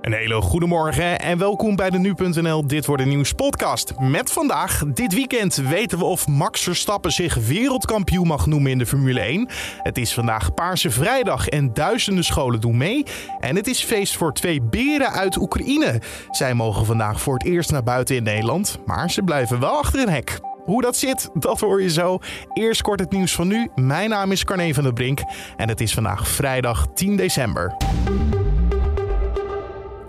Een hele goede morgen en welkom bij de Nu.nl Dit Wordt Nieuws podcast. Met vandaag, dit weekend weten we of Max Verstappen zich wereldkampioen mag noemen in de Formule 1. Het is vandaag Paarse Vrijdag en duizenden scholen doen mee. En het is feest voor twee beren uit Oekraïne. Zij mogen vandaag voor het eerst naar buiten in Nederland, maar ze blijven wel achter een hek. Hoe dat zit, dat hoor je zo. Eerst kort het nieuws van nu. Mijn naam is Carne van der Brink en het is vandaag vrijdag 10 december.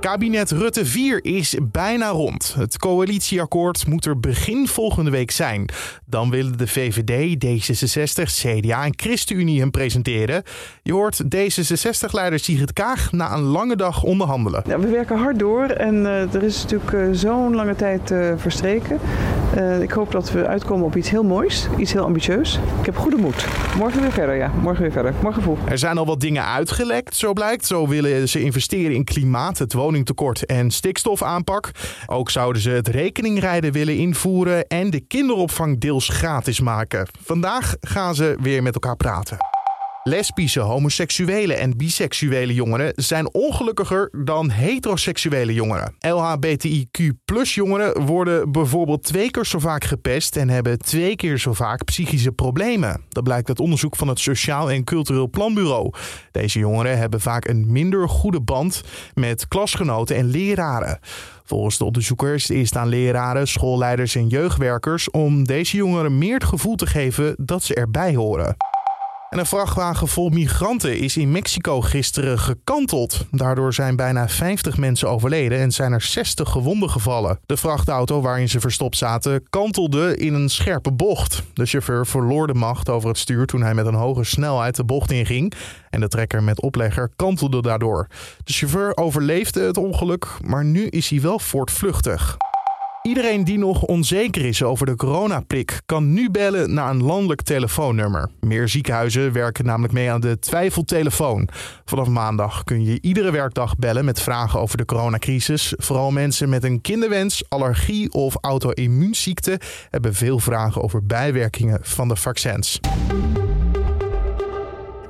Kabinet Rutte 4 is bijna rond. Het coalitieakkoord moet er begin volgende week zijn. Dan willen de VVD, D66, CDA en ChristenUnie hem presenteren. Je hoort D66-leider Sigrid Kaag na een lange dag onderhandelen. Ja, we werken hard door en uh, er is natuurlijk uh, zo'n lange tijd uh, verstreken. ik hoop dat we uitkomen op iets heel moois, iets heel ambitieus. Ik heb goede moed. Morgen weer verder, ja. Morgen weer verder. Morgen vroeg. Er zijn al wat dingen uitgelekt, zo blijkt. Zo willen ze investeren in klimaat, het woningtekort en stikstofaanpak. Ook zouden ze het rekeningrijden willen invoeren en de kinderopvang deels gratis maken. Vandaag gaan ze weer met elkaar praten. Lesbische, homoseksuele en biseksuele jongeren zijn ongelukkiger dan heteroseksuele jongeren. LHBTIQ jongeren worden bijvoorbeeld twee keer zo vaak gepest en hebben twee keer zo vaak psychische problemen. Dat blijkt uit onderzoek van het Sociaal en Cultureel Planbureau. Deze jongeren hebben vaak een minder goede band met klasgenoten en leraren. Volgens de onderzoekers is het aan leraren, schoolleiders en jeugdwerkers om deze jongeren meer het gevoel te geven dat ze erbij horen. En een vrachtwagen vol migranten is in Mexico gisteren gekanteld. Daardoor zijn bijna 50 mensen overleden en zijn er 60 gewonden gevallen. De vrachtauto waarin ze verstopt zaten kantelde in een scherpe bocht. De chauffeur verloor de macht over het stuur toen hij met een hoge snelheid de bocht inging. En de trekker met oplegger kantelde daardoor. De chauffeur overleefde het ongeluk, maar nu is hij wel voortvluchtig. Iedereen die nog onzeker is over de coronaprik kan nu bellen naar een landelijk telefoonnummer. Meer ziekenhuizen werken namelijk mee aan de twijfeltelefoon. Vanaf maandag kun je iedere werkdag bellen met vragen over de coronacrisis. Vooral mensen met een kinderwens, allergie of auto-immuunziekte hebben veel vragen over bijwerkingen van de vaccins.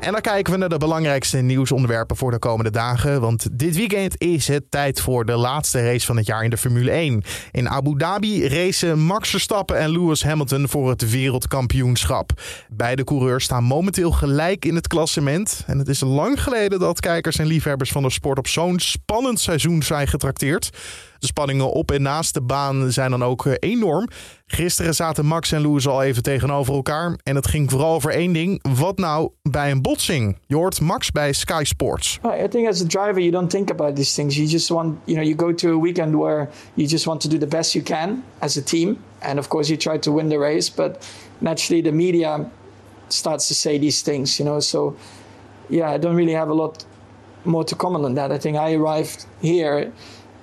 En dan kijken we naar de belangrijkste nieuwsonderwerpen voor de komende dagen. Want dit weekend is het tijd voor de laatste race van het jaar in de Formule 1. In Abu Dhabi racen Max Verstappen en Lewis Hamilton voor het wereldkampioenschap. Beide coureurs staan momenteel gelijk in het klassement. En het is lang geleden dat kijkers en liefhebbers van de sport op zo'n spannend seizoen zijn getrakteerd. De spanningen op en naast de baan zijn dan ook eh, enorm. Gisteren zaten Max en Lewis al even tegenover elkaar. En het ging vooral over één ding. Wat nou bij een botsing? Je hoort Max bij Sky Sports. I think as a driver you don't think about these things. You just want, you know, you go to a weekend where you just want to do the best you can as a team. And of course you try to win the race. But naturally the media starts to say these things, you know. So yeah, I don't really have a lot more to comment on that. I think I arrived here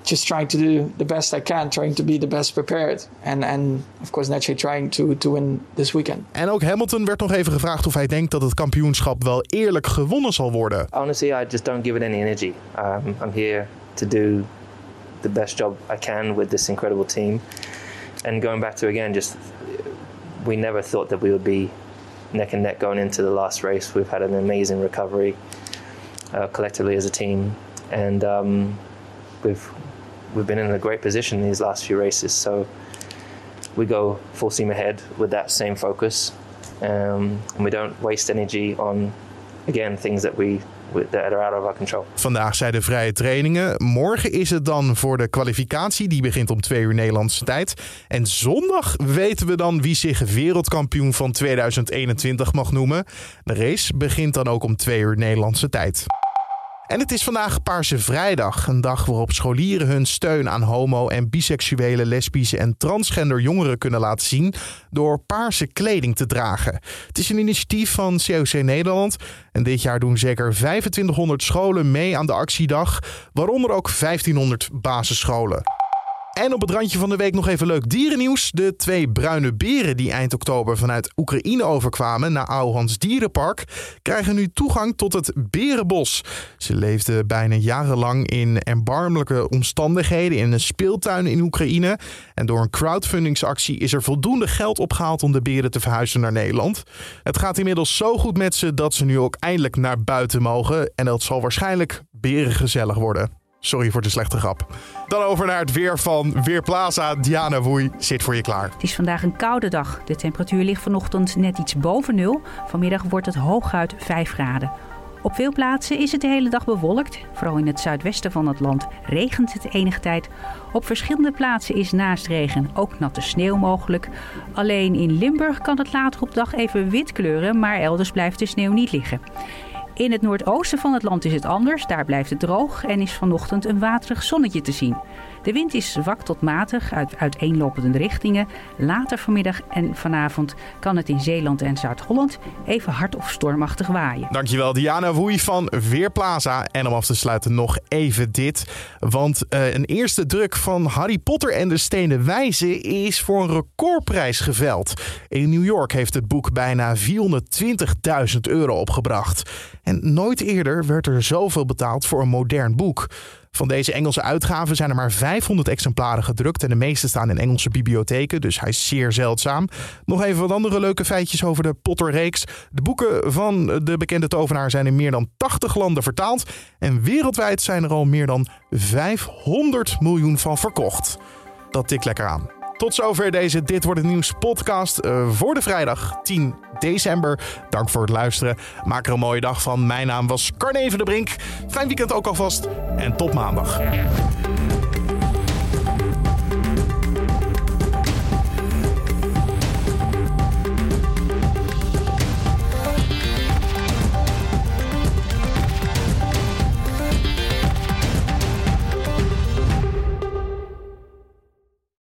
just trying to do the best I can, trying to be the best prepared. And, and of course, naturally trying to, to win this weekend. En ook Hamilton werd nog even gevraagd of hij denkt dat het kampioenschap wel eerlijk gewonnen zal worden. Honestly, I just don't give it any energy. Um, I'm here to do the best job I can with this incredible team. And going back to again, just we never thought that we would be neck and neck going into the last race. We've had an amazing recovery uh, collectively as a team, and um, we've we've been in a great position these last few races. So we go full steam ahead with that same focus, um, and we don't waste energy on again things that we that are out of our control. Vandaag zijn de vrije trainingen. Morgen is het dan voor de kwalificatie. Die begint om twee uur Nederlandse tijd. En zondag weten we dan wie zich wereldkampioen van 2021 mag noemen. De race begint dan ook om twee uur Nederlandse tijd. En het is vandaag Paarse Vrijdag, een dag waarop scholieren hun steun aan homo- en biseksuele, lesbische en transgender jongeren kunnen laten zien door paarse kleding te dragen. Het is een initiatief van COC Nederland en dit jaar doen zeker 2500 scholen mee aan de actiedag, waaronder ook 1500 basisscholen. En op het randje van de week nog even leuk dierennieuws. De twee bruine beren die eind oktober vanuit Oekraïne overkwamen naar Ouwehans Dierenpark... krijgen nu toegang tot het Berenbos. Ze leefden bijna jarenlang in erbarmelijke omstandigheden in een speeltuin in Oekraïne. En door een crowdfundingsactie is er voldoende geld opgehaald om de beren te verhuizen naar Nederland. Het gaat inmiddels zo goed met ze dat ze nu ook eindelijk naar buiten mogen. En dat zal waarschijnlijk berengezellig worden. Sorry voor de slechte grap. Dan over naar het weer van Weerplaza. Diana Woei zit voor je klaar. Het is vandaag een koude dag. De temperatuur ligt vanochtend net iets boven nul. Vanmiddag wordt het hooguit 5 graden. Op veel plaatsen is het de hele dag bewolkt. Vooral in het zuidwesten van het land regent het enige tijd. Op verschillende plaatsen is naast regen ook natte sneeuw mogelijk. Alleen in Limburg kan het later op dag even wit kleuren, maar elders blijft de sneeuw niet liggen. In het noordoosten van het land is het anders. Daar blijft het droog en is vanochtend een waterig zonnetje te zien. De wind is zwak tot matig uit uiteenlopende richtingen. Later vanmiddag en vanavond kan het in Zeeland en Zuid-Holland even hard of stormachtig waaien. Dankjewel Diana Woei van Weerplaza. En om af te sluiten nog even dit. Want uh, een eerste druk van Harry Potter en de Stenen Wijze is voor een recordprijs geveld. In New York heeft het boek bijna 420.000 euro opgebracht. En nooit eerder werd er zoveel betaald voor een modern boek. Van deze Engelse uitgaven zijn er maar 500 exemplaren gedrukt en de meeste staan in Engelse bibliotheken, dus hij is zeer zeldzaam. Nog even wat andere leuke feitjes over de Potter-reeks. De boeken van de bekende tovenaar zijn in meer dan 80 landen vertaald en wereldwijd zijn er al meer dan 500 miljoen van verkocht. Dat tikt lekker aan. Tot zover deze Dit Wordt Het Nieuws podcast uh, voor de vrijdag 10 december. Dank voor het luisteren. Maak er een mooie dag van. Mijn naam was Carne de Brink. Fijn weekend ook alvast en tot maandag.